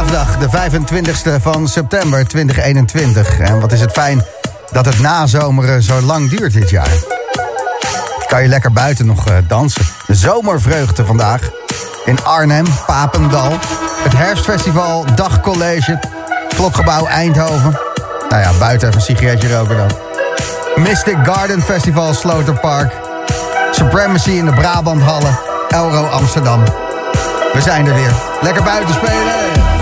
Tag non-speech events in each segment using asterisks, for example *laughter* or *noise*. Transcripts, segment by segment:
Vandaag de 25e van september 2021. En wat is het fijn dat het nazomeren zo lang duurt dit jaar. Kan je lekker buiten nog eh, dansen. De zomervreugde vandaag. In Arnhem, Papendal. Het herfstfestival Dagcollege. Klokgebouw Eindhoven. Nou ja, buiten even een sigaretje roken dan. Mystic Garden Festival Sloterpark. Supremacy in de Brabanthallen. Elro Amsterdam. We zijn er weer. Lekker buiten spelen.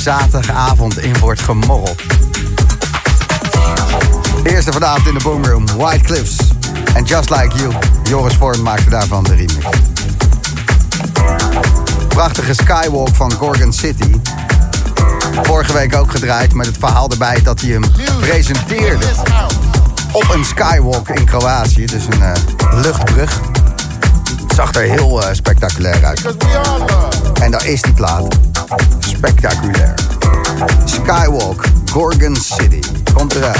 Zaterdagavond in wordt gemorreld. Eerste vanavond in de Boomroom, White Cliffs en Just Like You. Joris Vorn maakte daarvan de remix. Prachtige Skywalk van Gorgon City. Vorige week ook gedraaid met het verhaal erbij dat hij hem presenteerde op een skywalk in Kroatië. Dus een eh, luchtbrug. Het zag er heel eh, spectaculair uit. En daar is die plaat. Spectaculair. Skywalk, Gorgon City. Komt eruit.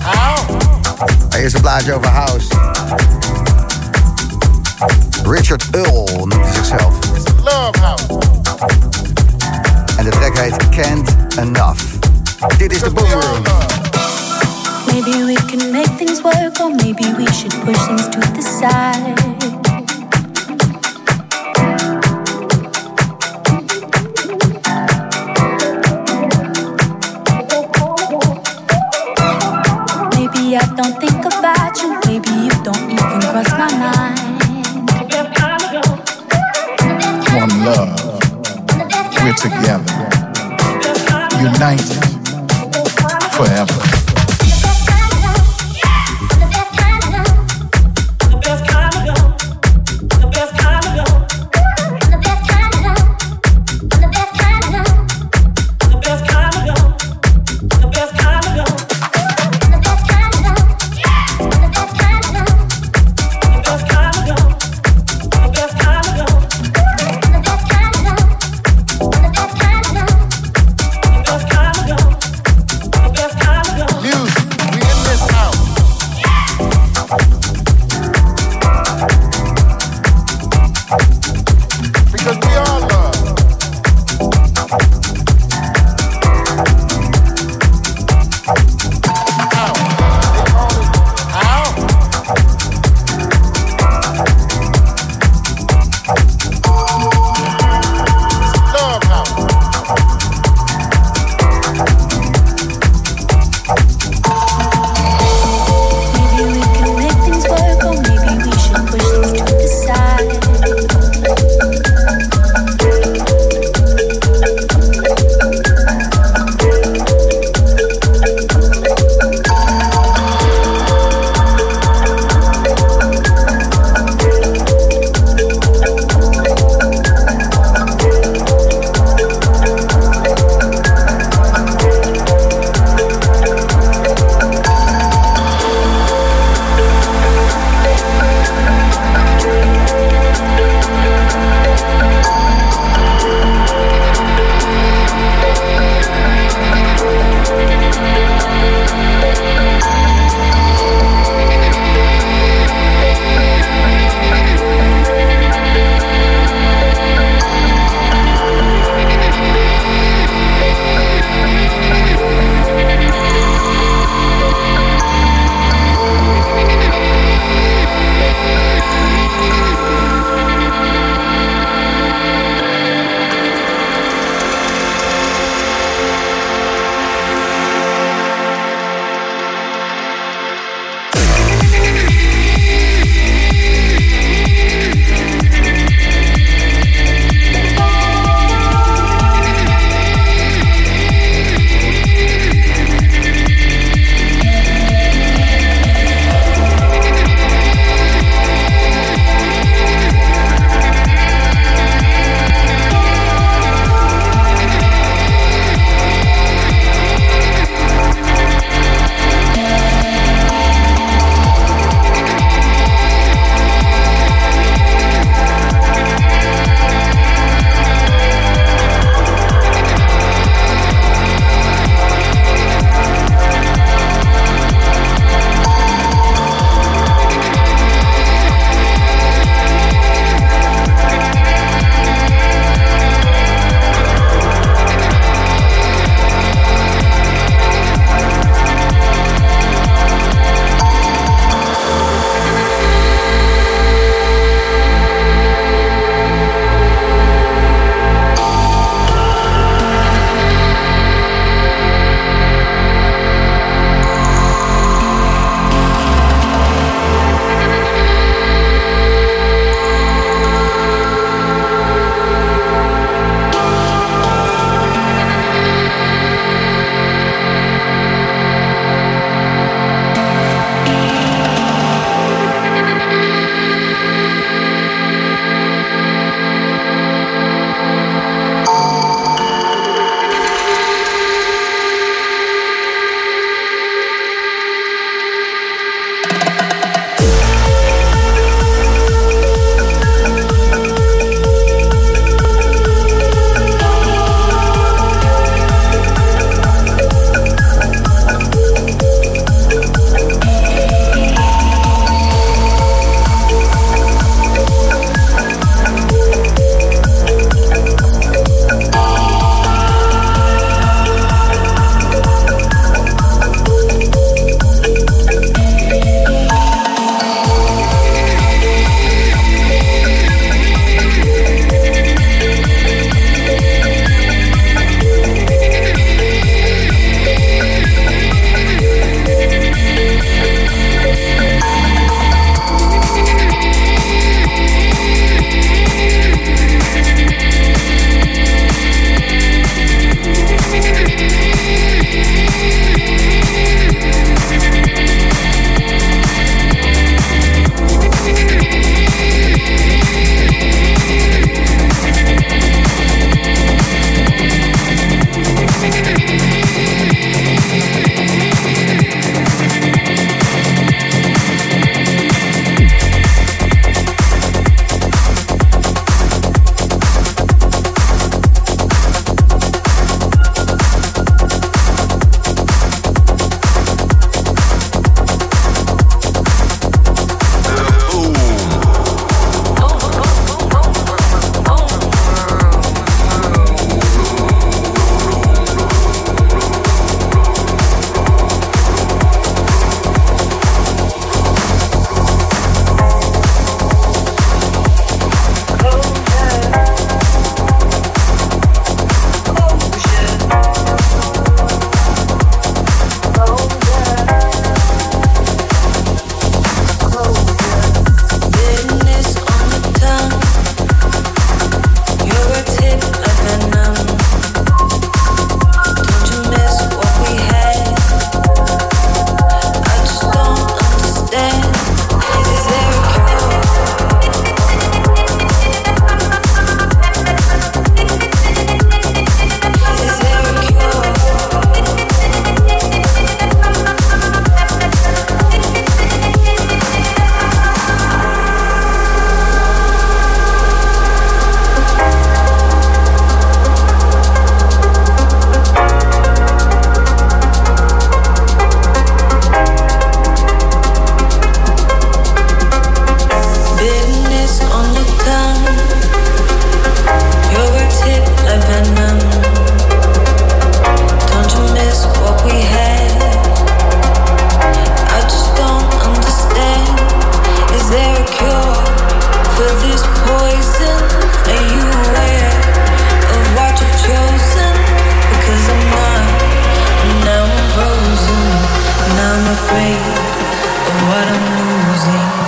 House. Eerst een plaatje over House. Richard Earl noemt hij zichzelf. Love house. En de track heet Can't Enough. Dit is de Boomroom. love. Maybe we can make things work, or maybe we should push things to the side. what I'm losing.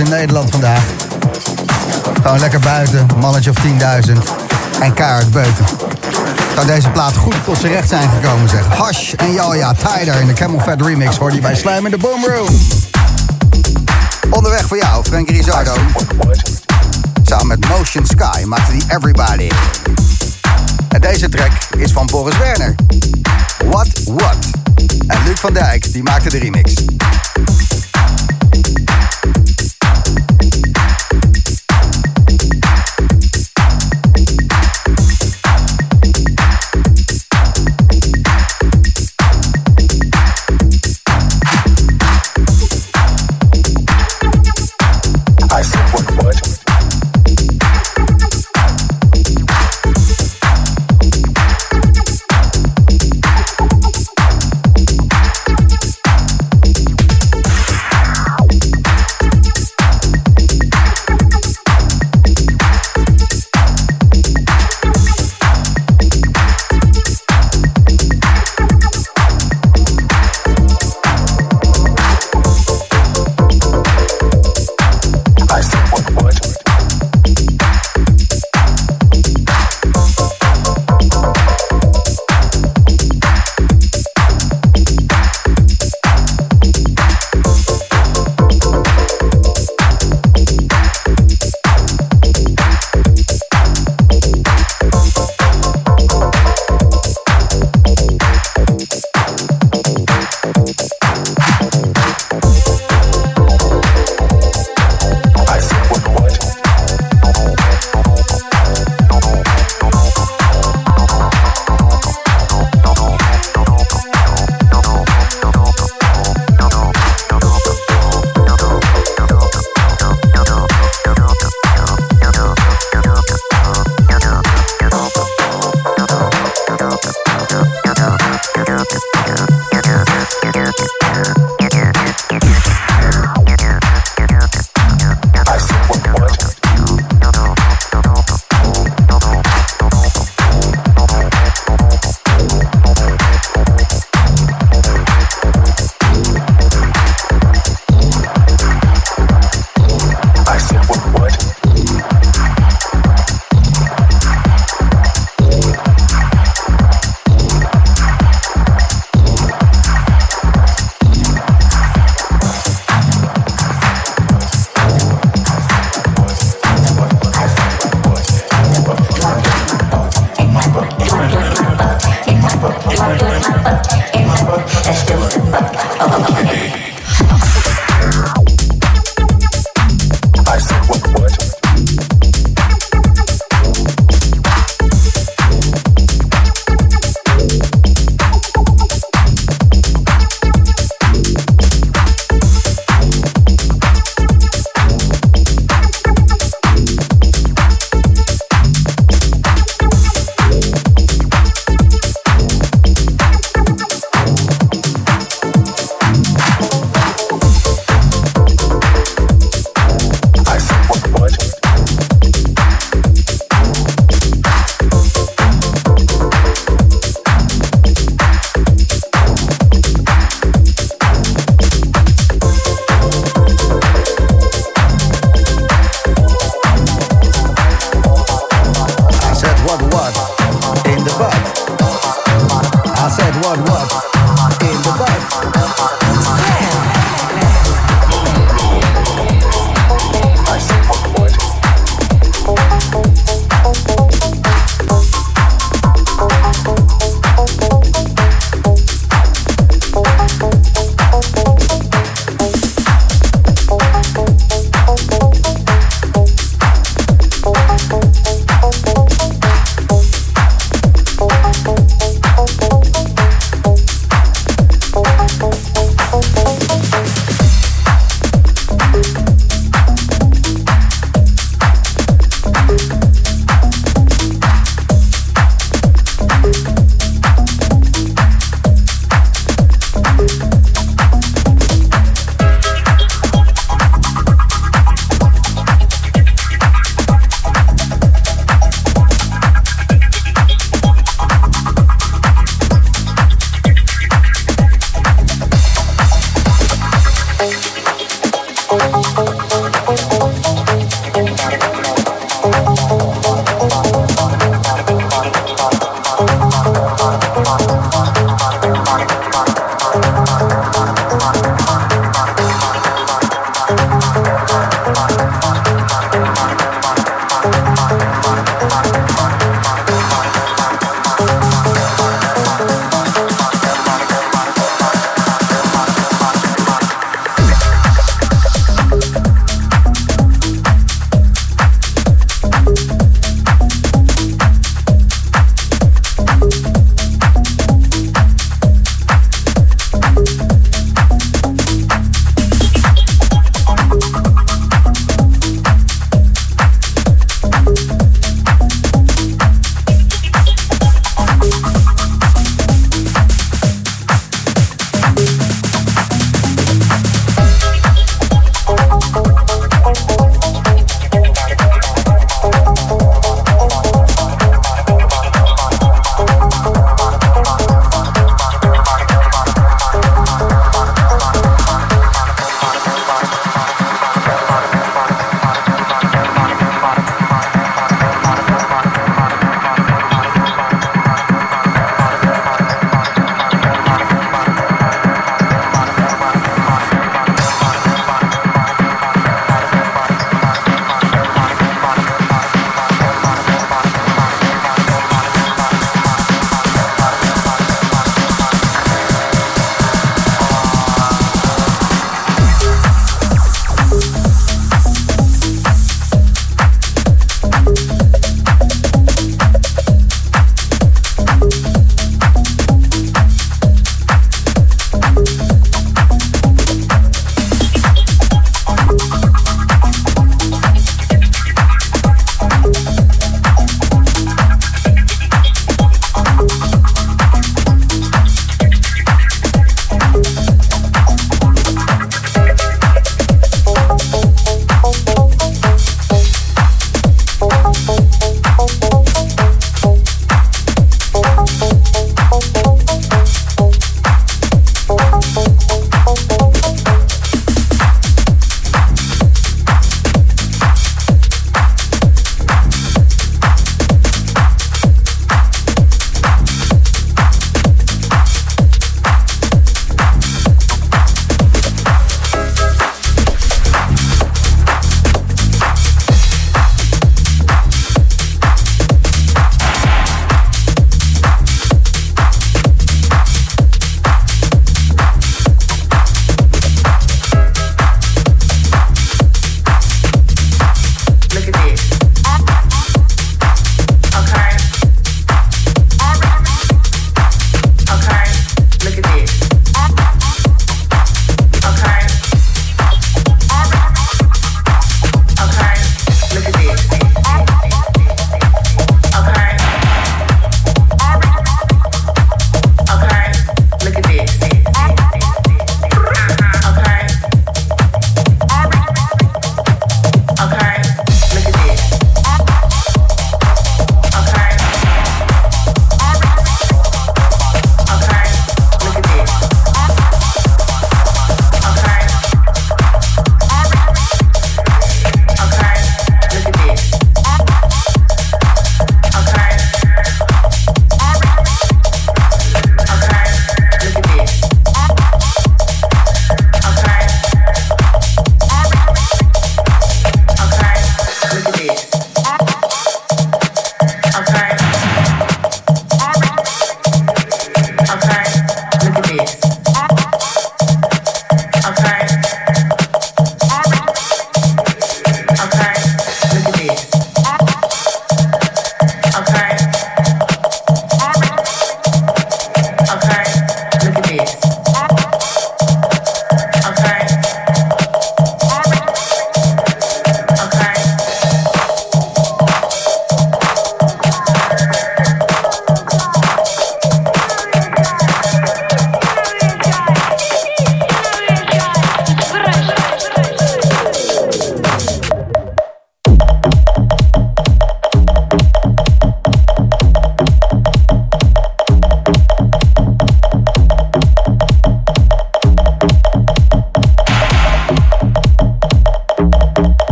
In Nederland vandaag. Gewoon lekker buiten, mannetje of 10.000 en kaart beuten. Zou deze plaat goed tot zijn recht zijn gekomen, zeg. Hash en Jalja, Tider in de Camel Fat remix hoor je bij Slam in de Boom Room. Onderweg voor jou, Frankie Rizardo. Samen met Motion Sky maakte die Everybody. En deze track is van Boris Werner. What What. En Luc van Dijk, die maakte de remix.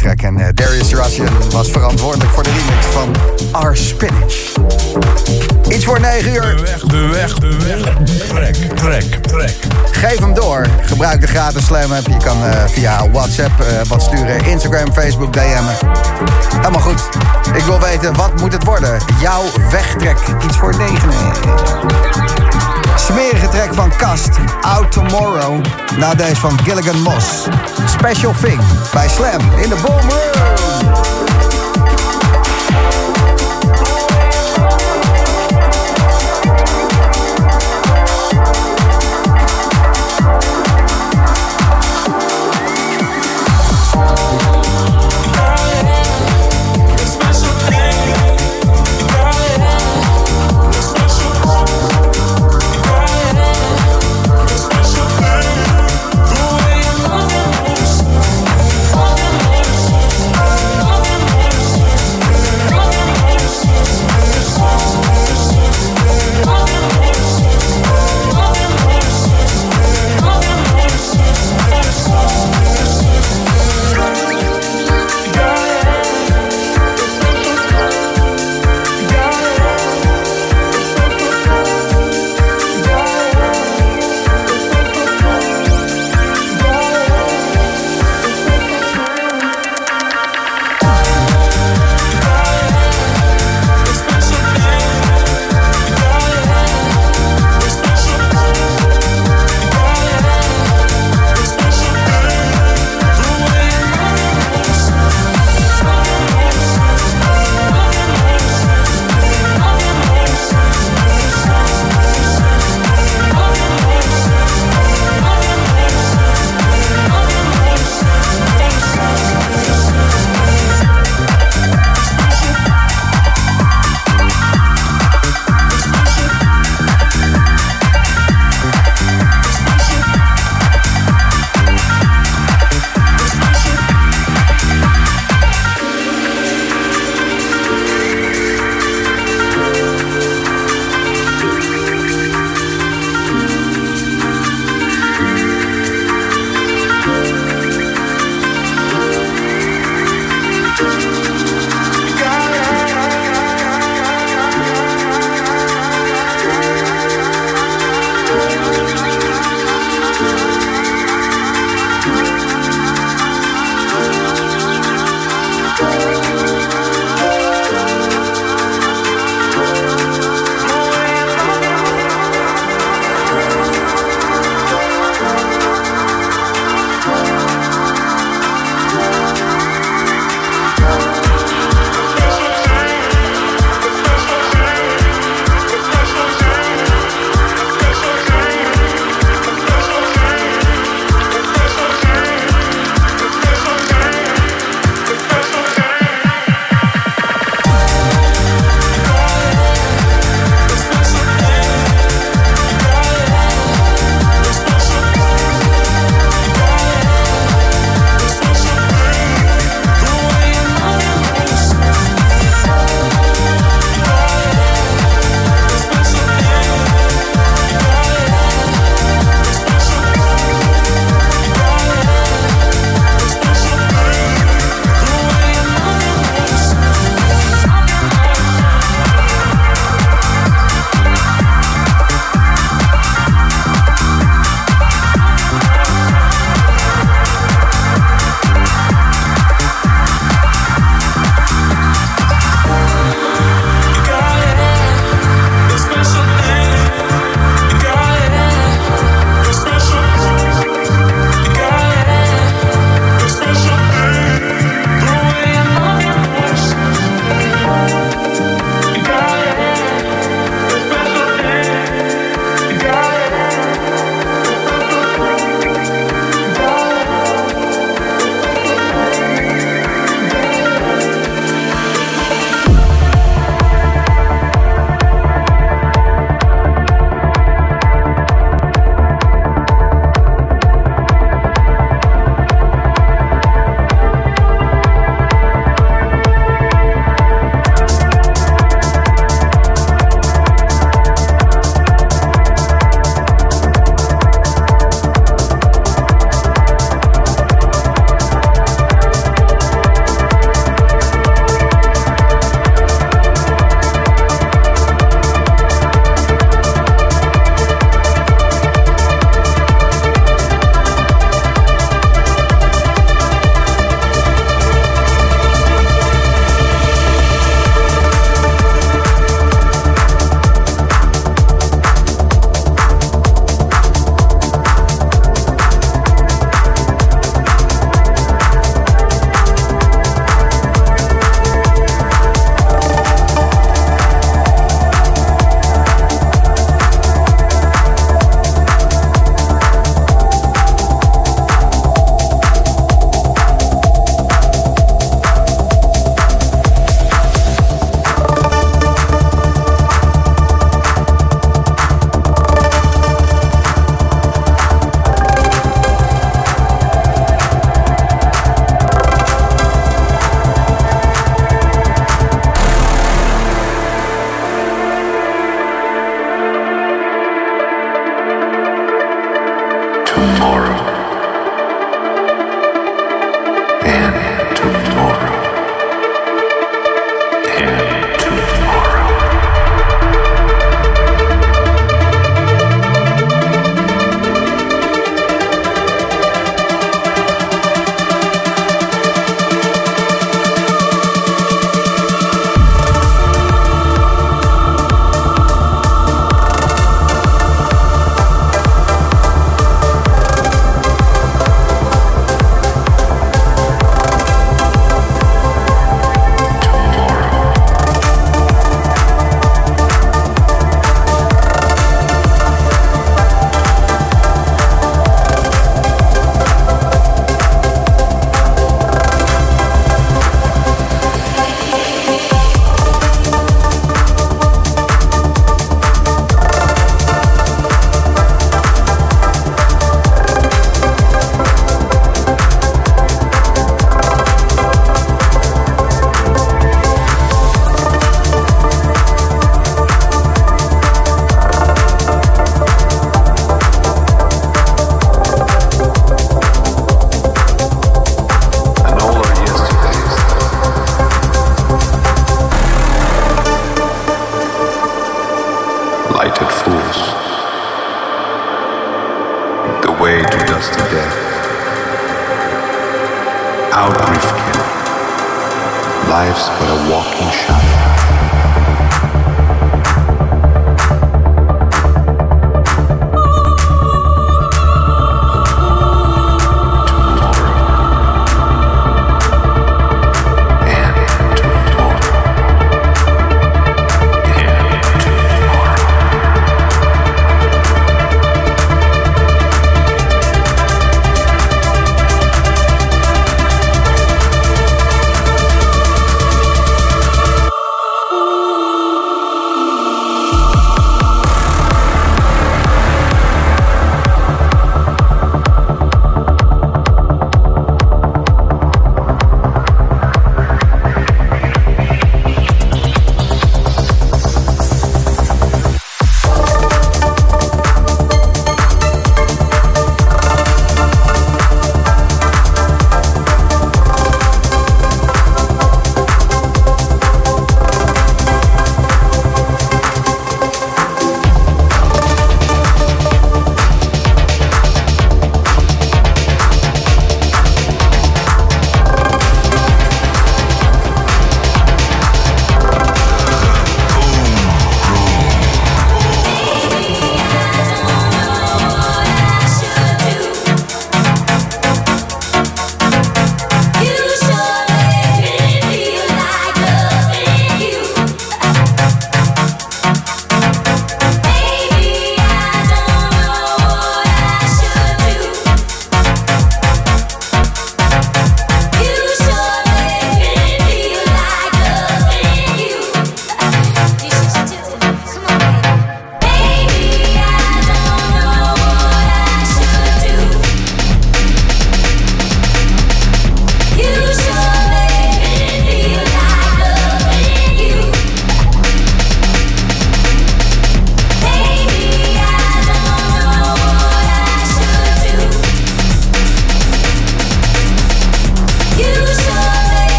Track. En eh, Darius Russian was verantwoordelijk voor de remix van Our Spinach. Iets voor 9 uur. De weg, de weg, de weg. Trek, trek, trek. Geef hem door. Gebruik de gratis Slam app. Je kan eh, via WhatsApp eh, wat sturen. Instagram, Facebook, DM'en. Helemaal goed. Ik wil weten, wat moet het worden? Jouw wegtrek. Iets voor 9 Smerige track van Kast. Out Tomorrow. Na deze van Gilligan Moss. Special Thing. Bij Slam in de Boom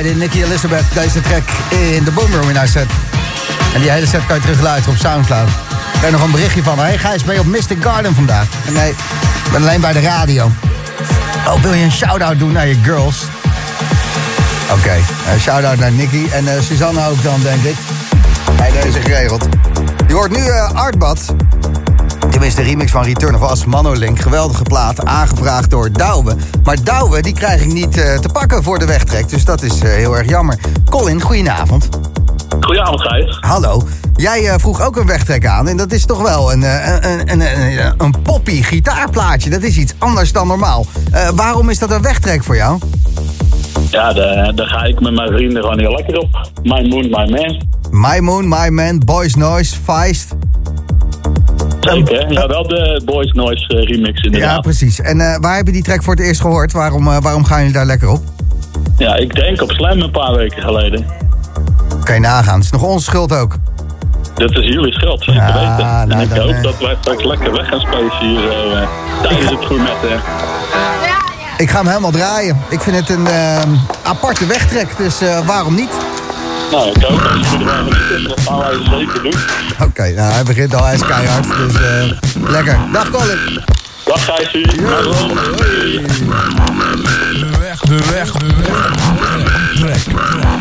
draaide Nicky Elizabeth deze track in de Boomroom in haar set. En die hele set kan je terugluisteren op Soundcloud. Ik krijg nog een berichtje van haar. Hey ben je op Mystic Garden vandaag? En nee, ik ben alleen bij de radio. Oh, wil je een shout-out doen naar je girls? Oké, een shout-out naar Nicky en eh, Suzanne ook dan, denk ik. Hij heeft ze geregeld. Je hoort nu eh, Artbad. Tenminste, de remix van Return of Us, Manolink. Geweldige plaat, aangevraagd door Douwe. Maar Douwe, die krijg ik niet eh, te pakken voor de wegtrek. Dus dat is eh, heel erg jammer. Colin, goedenavond. Goedenavond, Gijs. Hallo. Jij eh, vroeg ook een wegtrek aan. En dat is toch wel een, een, een, een, een poppy gitaarplaatje. Dat is iets anders dan normaal. Waarom is dat een wegtrek voor jou? Ja, daar, daar ga ik met mijn vrienden gewoon heel lekker op. My Moon, My Man. My Moon, My Man, Boys Noise, Feist. Zeker. Ja, wel de Boys Noise eh, remix Ja, inderdaad. precies. En eh, waar heb je die track voor het eerst gehoord? Waarom, eh, waarom gaan jullie daar lekker op? Ja, ik denk op Slam een paar weken geleden. Kan je nagaan. Het is nog onze schuld ook. Dat is jullie schuld, zeker Ja, weten. nou, en ik hoop dat wij straks lekker weg gaan spelen hier zo, eh, tijdens het gourmetten. Ik ga hem helemaal draaien. Ik vind het een aparte wegtrek, dus eh, waarom niet? Nou, ik hoop dat je er wel niet is. Dat gaan wij zeker doen. Oké, nou hij begint al, hij is keihard, dus eh, lekker. Dag Colin. Dag Gijsie. Hallo. De weg, de weg, de weg. Trek, trek.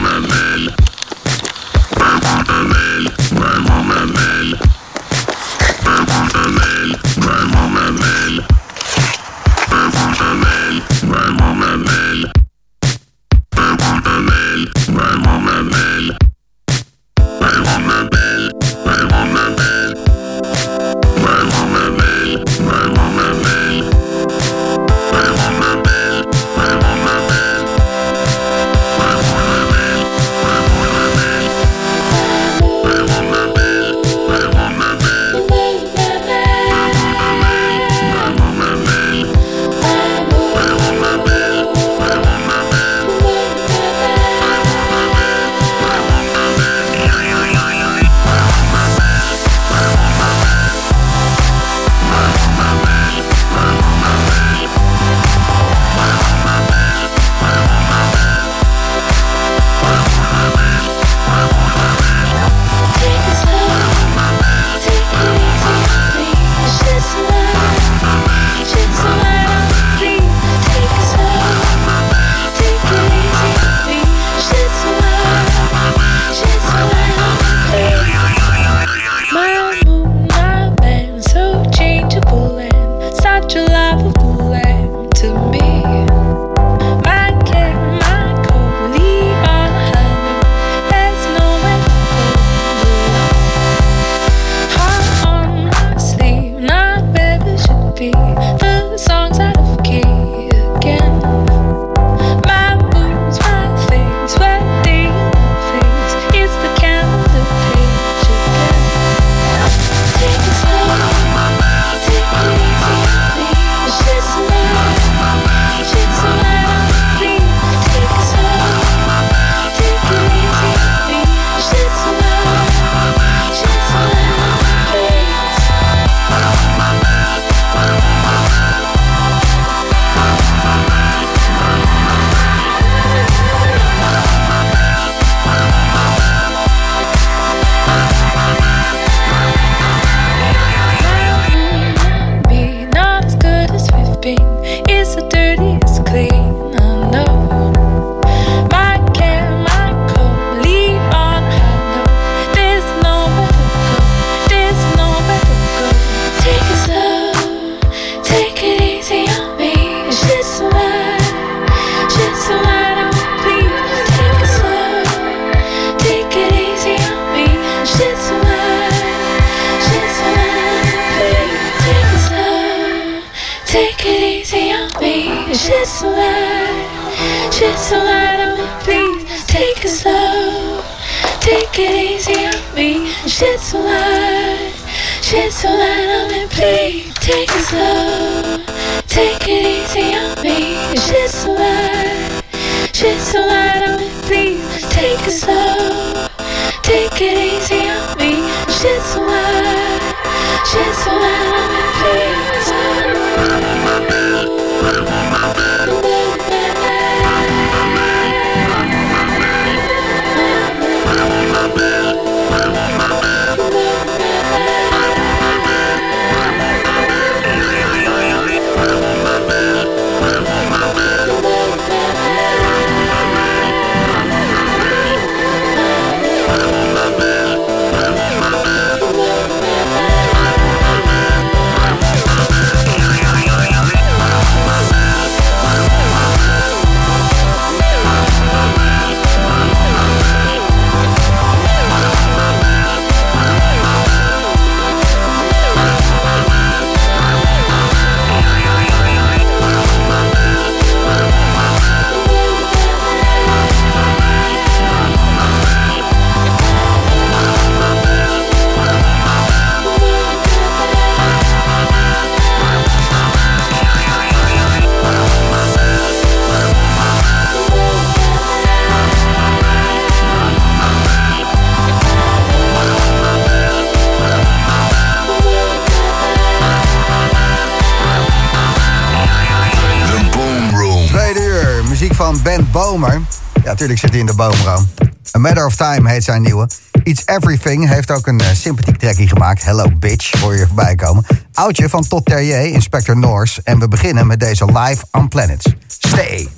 Bomer. Ja, tuurlijk zit hij in de boomroom. A Matter of Time heet zijn nieuwe. It's Everything heeft ook een eh, sympathiek trekkie gemaakt. Hello Bitch, hoor je voorbij komen. Oudje van Tot Terrier, Inspector Norse. En we beginnen met deze live on Planets. Stay!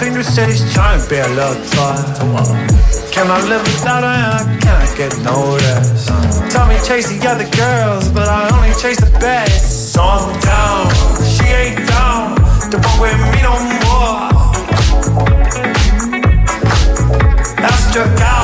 finger city's trying to be a little toy. Can I live without her? Can I can't get noticed? Tell me chase the other girls, but I only chase the best. So I'm down, she ain't down to walk with me no more. That's your out.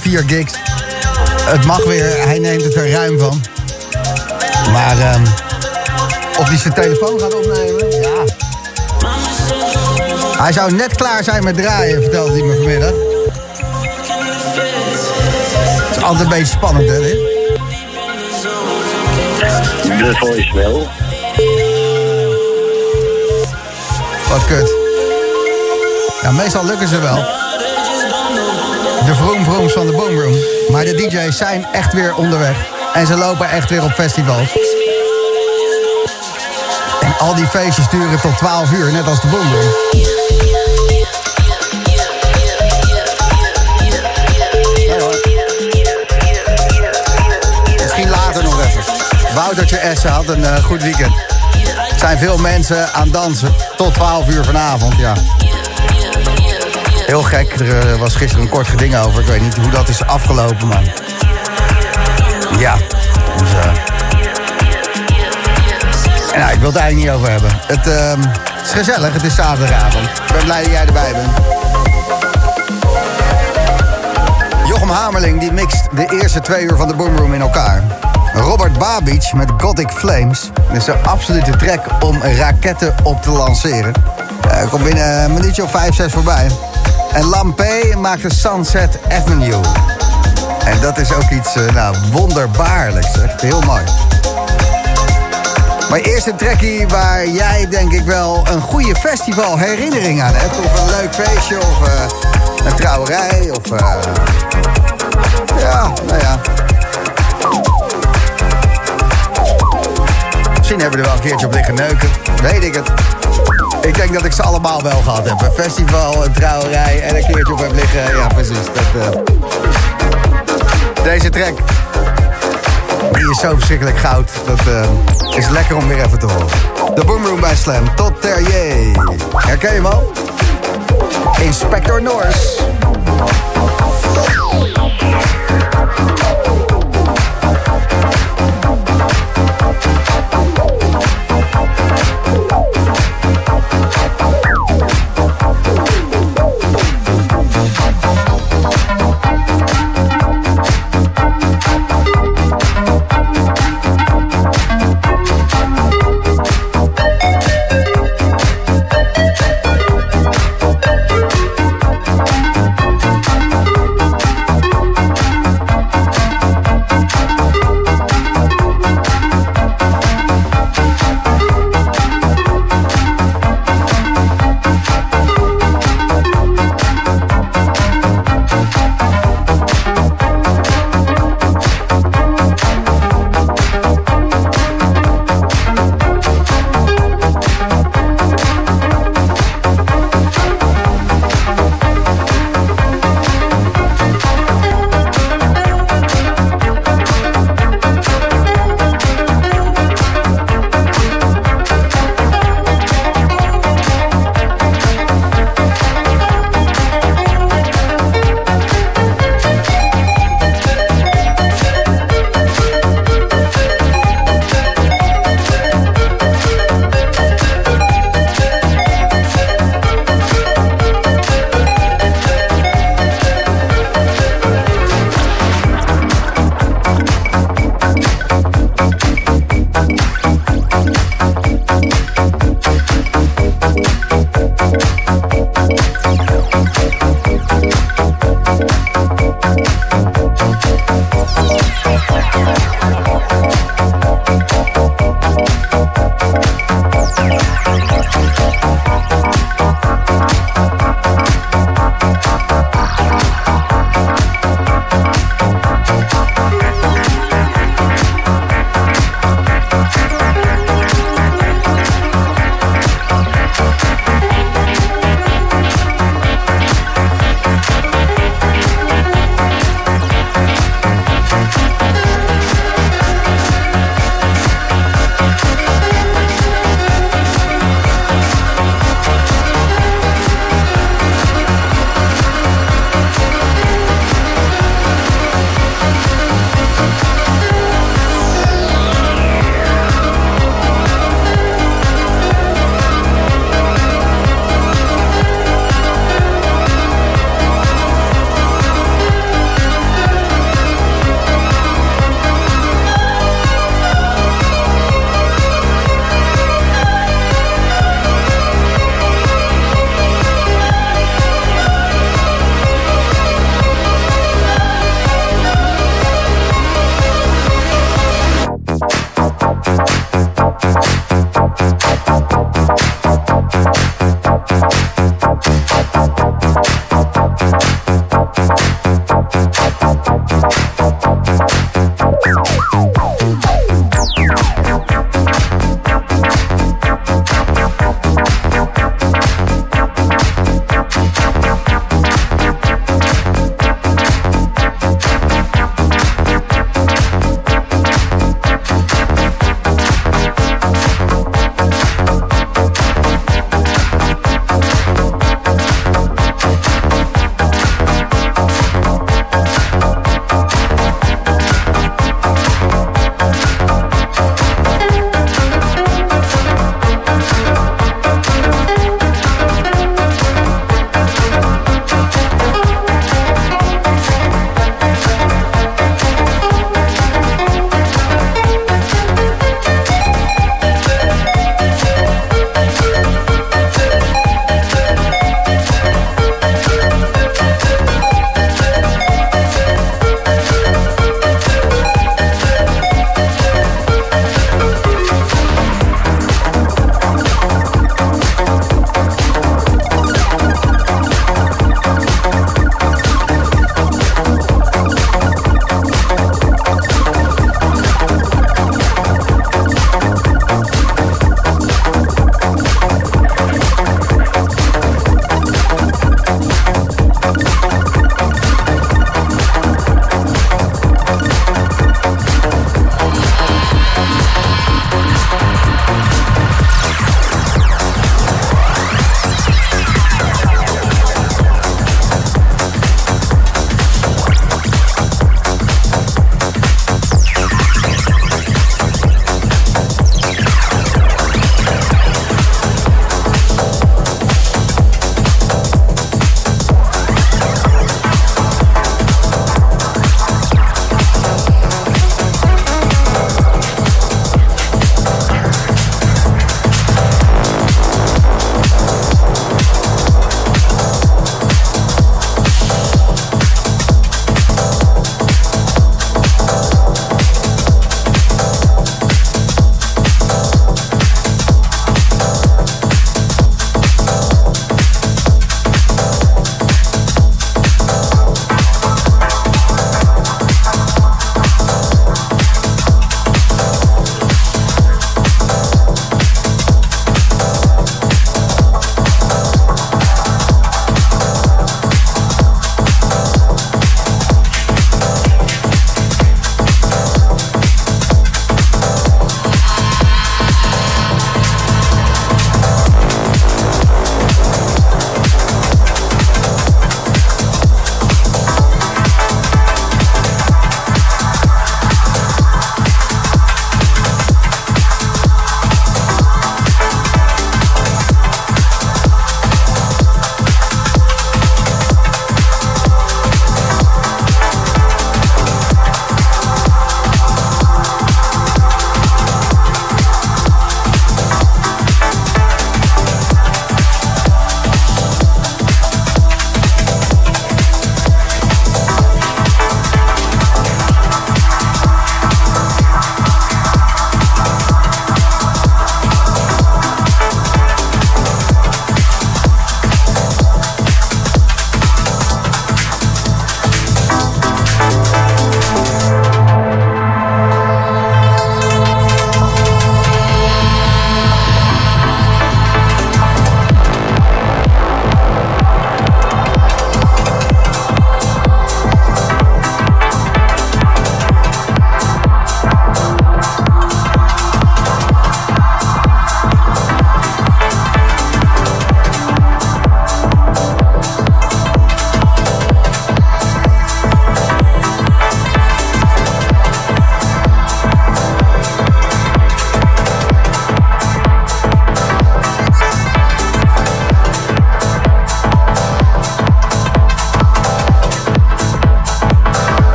Vier gigs. Het mag weer, hij neemt het er ruim van. Maar ehm, of hij zijn telefoon gaat opnemen, ja. Hij zou net klaar zijn met draaien, vertelde hij me vanmiddag. Het is altijd een beetje spannend, hè, dit? De voice wel. Wat kut. Ja, meestal lukken ze wel. De vroom vrooms van de Boomroom. Maar de DJ's zijn echt weer onderweg. En ze lopen echt weer op festivals. En al die feestjes duren tot 12 uur, net als de Boomroom. Misschien later nog even. Woutertje Essen had een eh, goed weekend. Er zijn veel mensen aan dansen. Tot 12 uur vanavond, ja. Heel gek, er eh, was gisteren een kort geding over. Ik weet niet hoe dat is afgelopen, maar... Ja, dus... eh, en nou, ik wil het eigenlijk niet over hebben. Het, ehm, het is gezellig, het is zaterdagavond. Ik ben blij dat jij erbij bent. Jochem Hamerling die mixt de eerste twee uur van de Boomroom in elkaar. Robert Babic met Gothic Flames. Is een absolute trek om raketten op te lanceren. Eh, komt binnen een minuutje of vijf, zes voorbij. En Lampé maakt de Sunset Avenue. En dat is ook iets eh, nou, wonderbaarlijks. Echt heel mooi. Maar eerst een trekkie waar jij denk ik wel een goede festival herinnering aan hebt. Of een leuk feestje, of eh, een trouwerij, of... eh, ja, nou ja. Misschien hebben we er wel een keertje op liggen neuken. Weet ik het. Ik denk dat ik ze allemaal wel gehad heb. Een festival, een trouwerij en een keertje op heb liggen. Ja, precies. Dat, eh, Deze track. Die is zo verschrikkelijk goud. Dat eh, is lekker om weer even te horen. De Boomroom bij Slam. Tot Terrier. Herken je hem? Inspector Norse.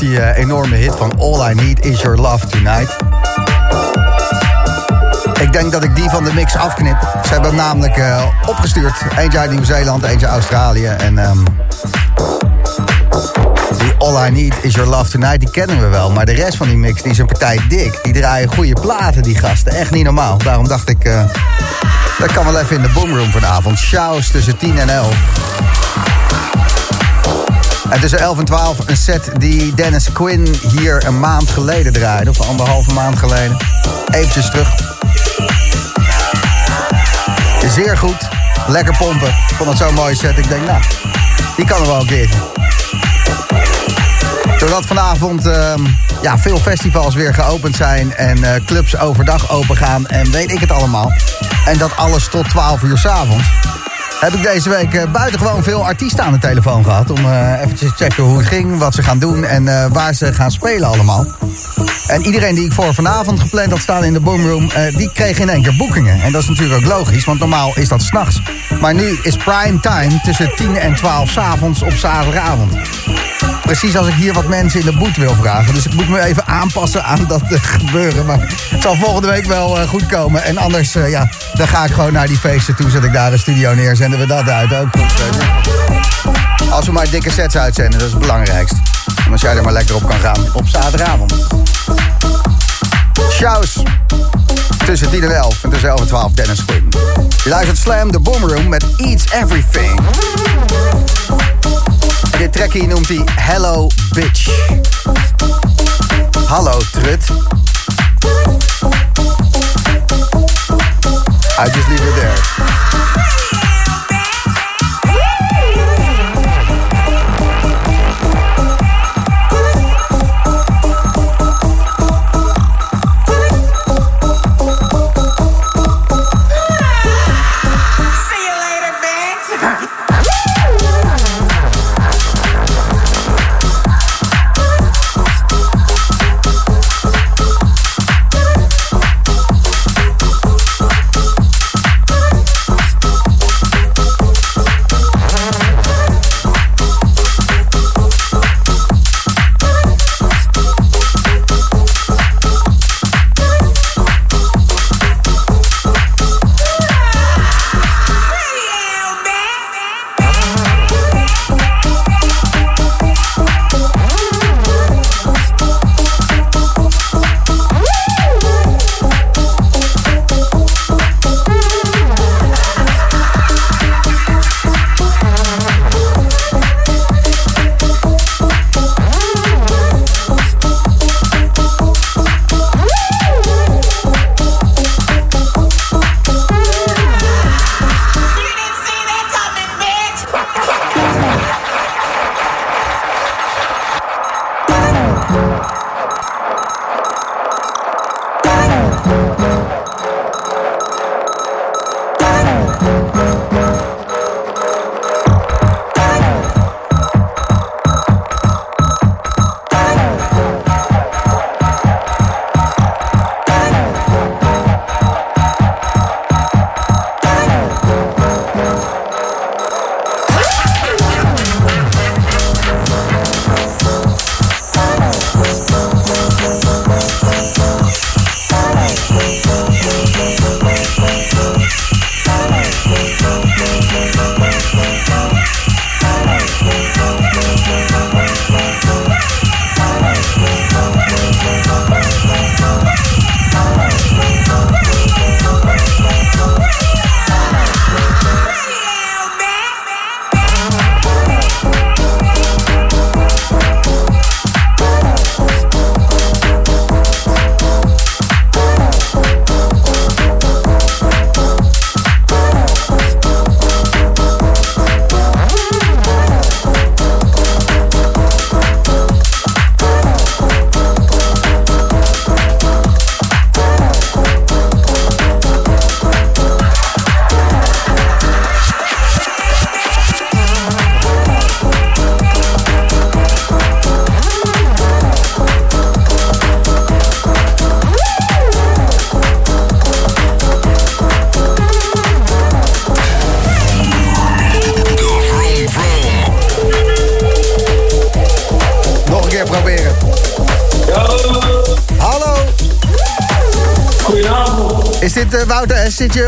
Die eh, enorme hit van All I Need Is Your Love Tonight. Ik denk dat ik die van de mix afknip. Ze hebben hem namelijk eh, opgestuurd. Eentje uit Nieuw-Zeeland, eentje uit Australië. En ehm, die All I Need Is Your Love Tonight, die kennen we wel. Maar de rest van die mix, die is een partij dik. Die draaien goede platen, die gasten. Echt niet normaal. Daarom dacht ik, eh, dat kan wel even in de boomroom vanavond. Shows tussen 10 en 11. En tussen 11 en 12 een set die Dennis Quinn hier een maand geleden draaide. Of anderhalve maand geleden. Eventjes terug. Zeer goed. Lekker pompen. Ik vond het zo'n mooie set. Ik denk, nou, die kan er wel een keertje. Doordat vanavond ehm, ja, veel festivals weer geopend zijn en eh, clubs overdag open gaan en weet ik het allemaal. En dat alles tot 12 uur s'avonds. Heb ik deze week eh, buitengewoon veel artiesten aan de telefoon gehad. Om eh even te checken hoe het ging, wat ze gaan doen en eh, waar ze gaan spelen allemaal. En iedereen die ik voor vanavond gepland had staan in de boomroom, eh, die kreeg in één keer boekingen. En dat is natuurlijk ook logisch, want normaal is dat s'nachts. Maar nu is prime time tussen 10 en 12 s'avonds op zaterdagavond. Precies als ik hier wat mensen in de boet wil vragen. Dus ik moet me even aanpassen aan dat gebeuren. Maar het zal volgende week wel goed komen. En anders, ja, dan ga ik gewoon naar die feesten toe. Zet ik daar een studio neer, zenden we dat uit. Ook je. Als we maar dikke sets uitzenden, dat is het belangrijkste. En als jij er maar lekker op kan gaan op zaterdagavond. Shows. Tussen 10 en 11 en tussen 11 en 12 Dennis Quinn. Je luistert Slam, de Boomroom met Eats Everything. Dit trekje noemt hij Hello Bitch. Hallo Trut. I just leave it there.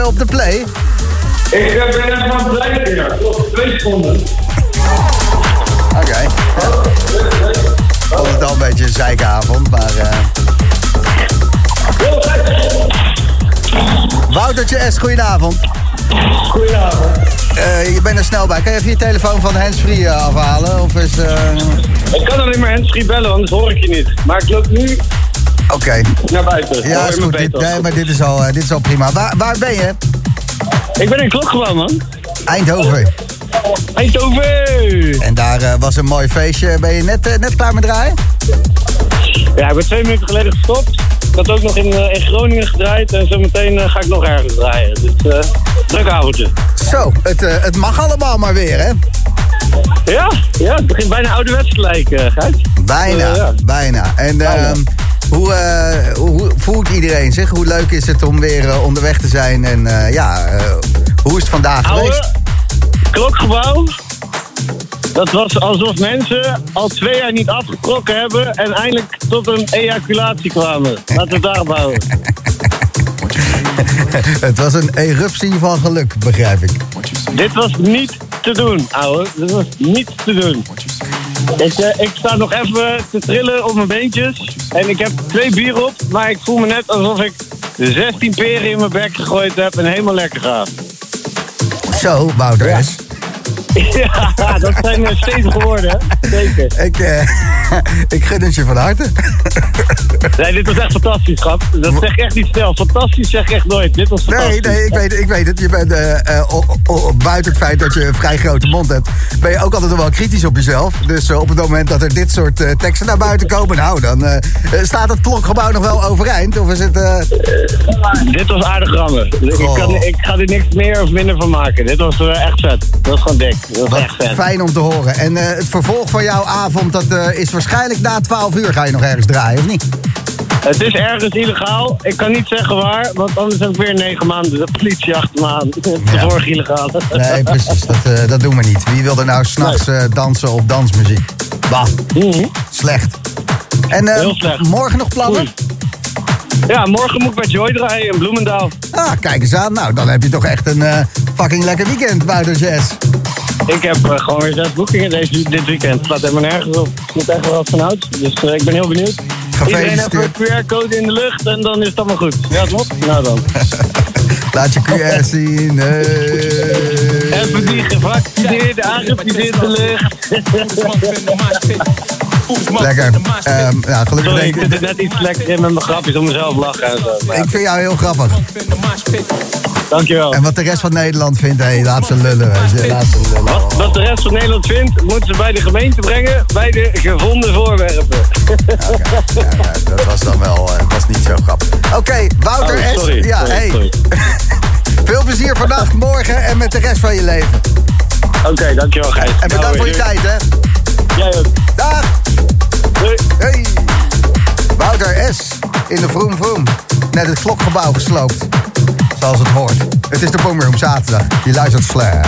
Op de play? Ik ben aan het blijven, ja. Klopt, twee seconden. Oké. Het al een beetje een zeikavond, maar... eh Woutertje S, goedenavond. Goedenavond. Eh, je bent er snel bij. Kan je even je telefoon van handsfree eh, afhalen? Of is... Ik kan alleen maar handsfree bellen, anders hoor ik je niet. Maar ik loop nu Oké. naar buiten. Ja, is goed. Dit, nee, maar dit is al, eh, dit is al prima. Waar, waar ben je? Ik ben in Klokgebouw, man. Eindhoven. Eindhoven! En daar eh, was een mooi feestje. Ben je net, eh, net klaar met draaien? Ja, ik ben twee minuten geleden gestopt. Ik had ook nog in, in Groningen gedraaid en zometeen eh, ga ik nog ergens draaien. Dus eh druk avondje. Zo, het, het mag allemaal maar weer, hè? Ja, ja, het begint bijna ouderwets te lijken, Gijs. Bijna, ja. bijna. En Bijna. Hoe, eh, hoe voelt iedereen zich? Hoe leuk is het om weer eh, onderweg te zijn? En eh, ja, hoe is het vandaag geweest? Oude klokgebouw. Dat was alsof mensen al twee jaar niet afgetrokken hebben en eindelijk tot een ejaculatie kwamen. Laten we het daarop houden. *laughs* het was een eruptie van geluk, begrijp ik. Dit was niet te doen, ouwe. Dit was niet te doen. Ik, eh, ik sta nog even te trillen op mijn beentjes. En ik heb twee bier op, maar ik voel me net alsof ik 16 peren in mijn bek gegooid heb en helemaal lekker ga. Zo, Wouter S. *laughs* Ja, dat zijn stevige woorden, hè? Zeker. Ik, eh, *laughs* ik gun het je van harte. *laughs* Nee, dit was echt fantastisch, schat. Dat zeg ik echt niet snel. Fantastisch zeg ik echt nooit. Dit was fantastisch. Nee, nee, ik weet, ik weet het. Je bent, eh, eh, o- o- buiten het feit dat je een vrij grote mond hebt, ben je ook altijd nog wel kritisch op jezelf. Dus eh, op het moment dat er dit soort teksten naar buiten komen, nou, dan staat het klokgebouw nog wel overeind. Of is het... Dit was aardig rammen. Ik, Goh. kan, ik ga er niks meer of minder van maken. Dit was echt vet. Dat was gewoon dik. Fijn om te horen. En eh, het vervolg van jouw avond, dat eh, is waarschijnlijk na 12 uur ga je nog ergens draaien, of niet? Het is ergens illegaal. Ik kan niet zeggen waar, want anders heb ik weer negen maanden de politie achter me aan. *laughs* Ja. Vorig illegaal. Nee, precies. Dat, eh, dat doen we niet. Wie wil er nou s'nachts eh dansen op dansmuziek? Bah, slecht. En eh, Mhm. Heel slecht. morgen nog plannen? Oei. Ja, morgen moet ik bij Joy draaien in Bloemendaal. Ah, kijk eens aan. Nou, dan heb je toch echt een fucking lekker weekend, Wouter Jazz. Ik heb eh, gewoon weer zes boekingen deze, dit weekend. Het slaat helemaal nergens op. Ik moet echt wel wat van hout. Dus eh, ik ben heel benieuwd. Iedereen even Gefeliciteerd. een QR-code in de lucht en dan is het allemaal goed. Ja, toch? Nou dan. *laughs* Laat je QR zien. Hey. Even die gevaccineerde, aangepineerde lucht. *laughs* Lekker. Ehm, nou, gelukkig Sorry, denk ik zit er net iets lekker in met mijn grapjes om mezelf lachen en zo. Maar ja, Ik vind jou heel grappig. Dankjewel. En wat de rest van Nederland vindt, hé, laat ze lullen. weet je. Laat ze lullen. Wat, wat de rest van Nederland vindt, moeten ze bij de gemeente brengen bij de gevonden voorwerpen. Ja, ja, dat was dan wel eh, was niet zo grappig. Oké, Wouter Oh, S. Ja, sorry, hey. sorry. *laughs* Veel plezier vandaag, morgen en met de rest van je leven. Oké, dankjewel Gijs. En bedankt Nou, voor je tijd, hè. Jij ook. Dag. Doei. Hey. Wouter S. in de Vroom Vroom. Net het klokgebouw gesloopt. Zoals het hoort. Het is de Boomroom zaterdag. Je luistert Slam.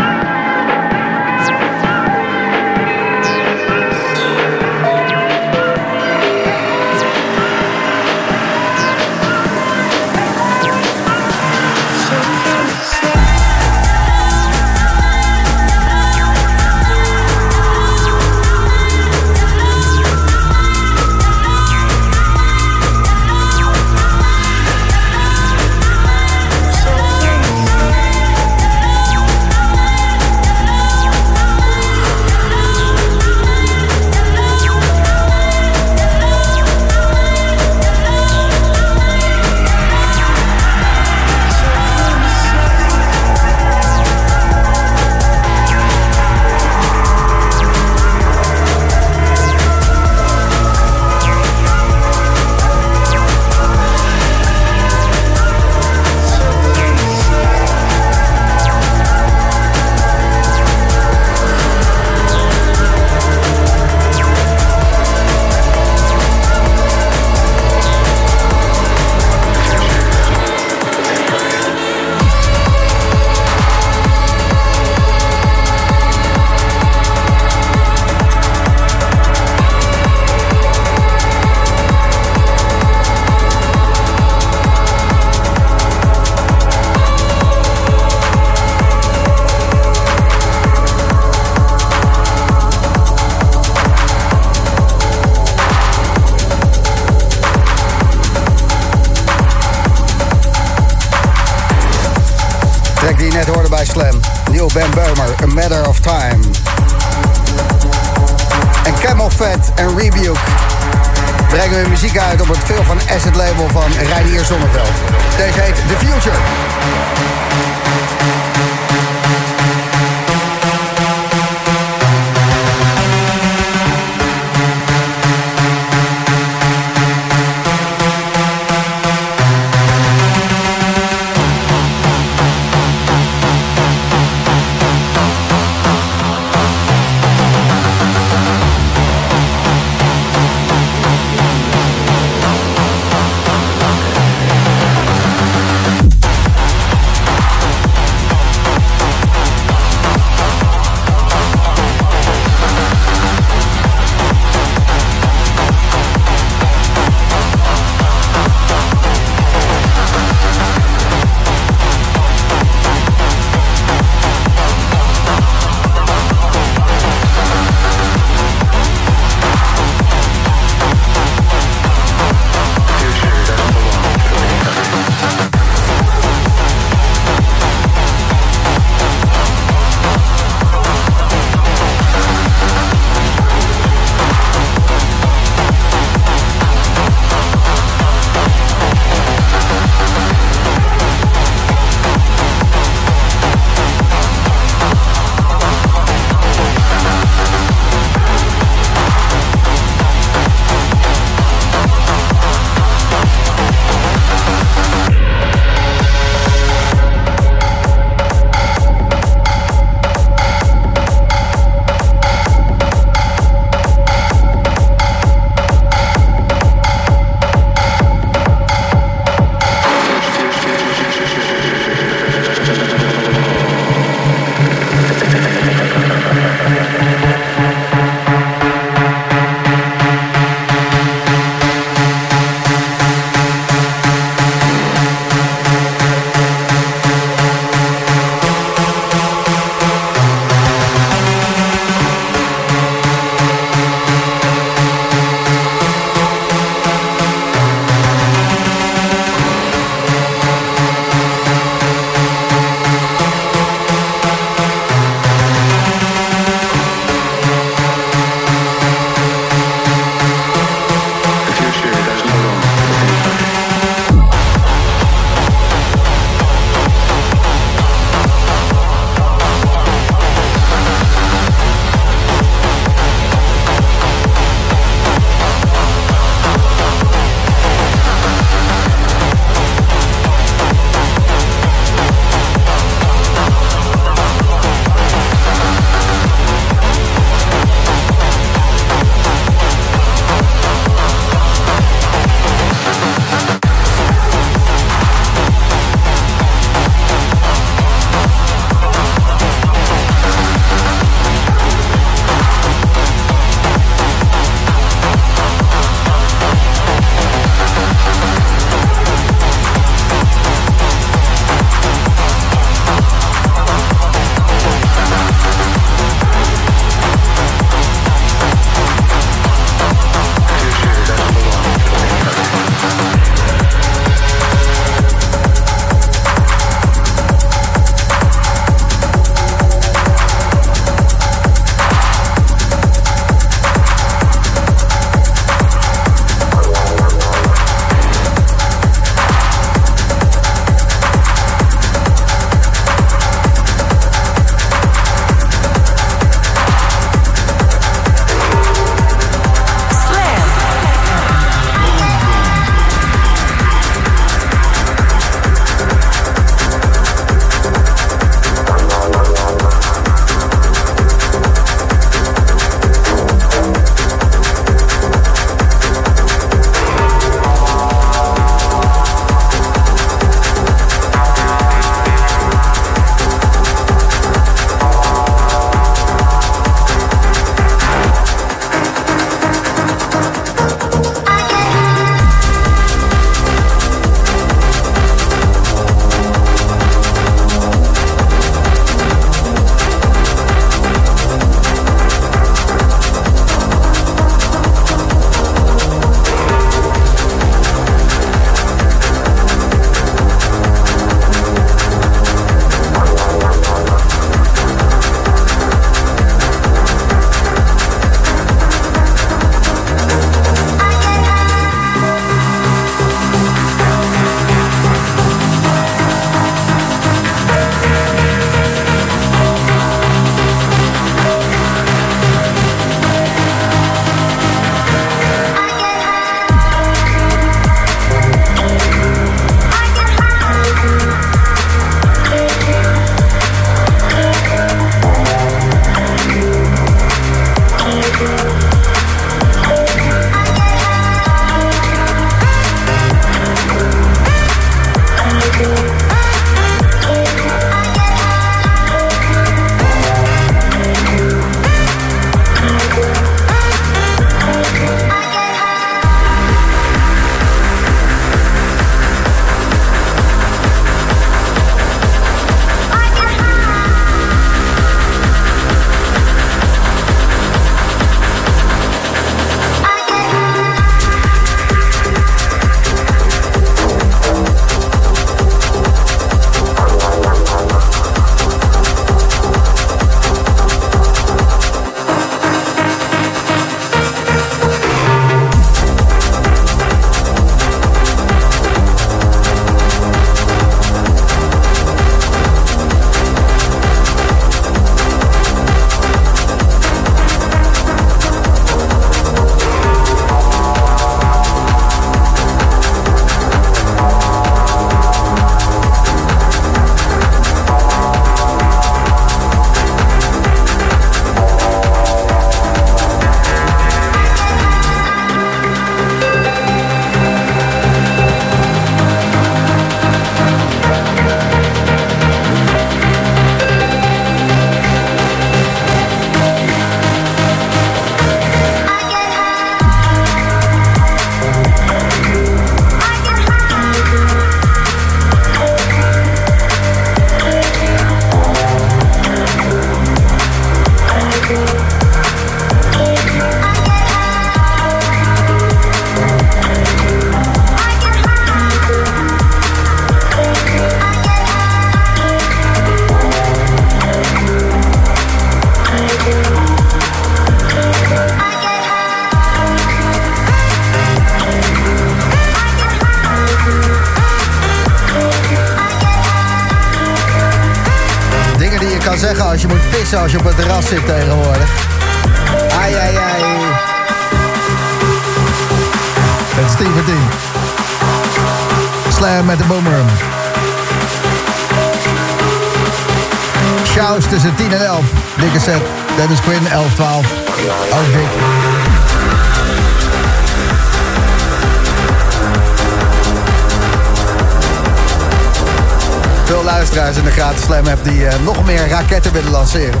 In de gratis Slam app die eh, nog meer raketten willen lanceren.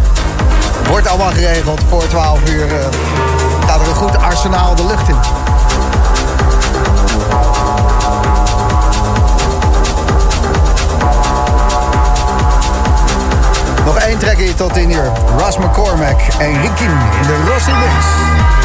Wordt allemaal geregeld. Voor 12 uur eh, gaat er een goed arsenaal de lucht in. Nog één hier tot 10 uur. Russ McCormack en Rikin in de Rossi Mix.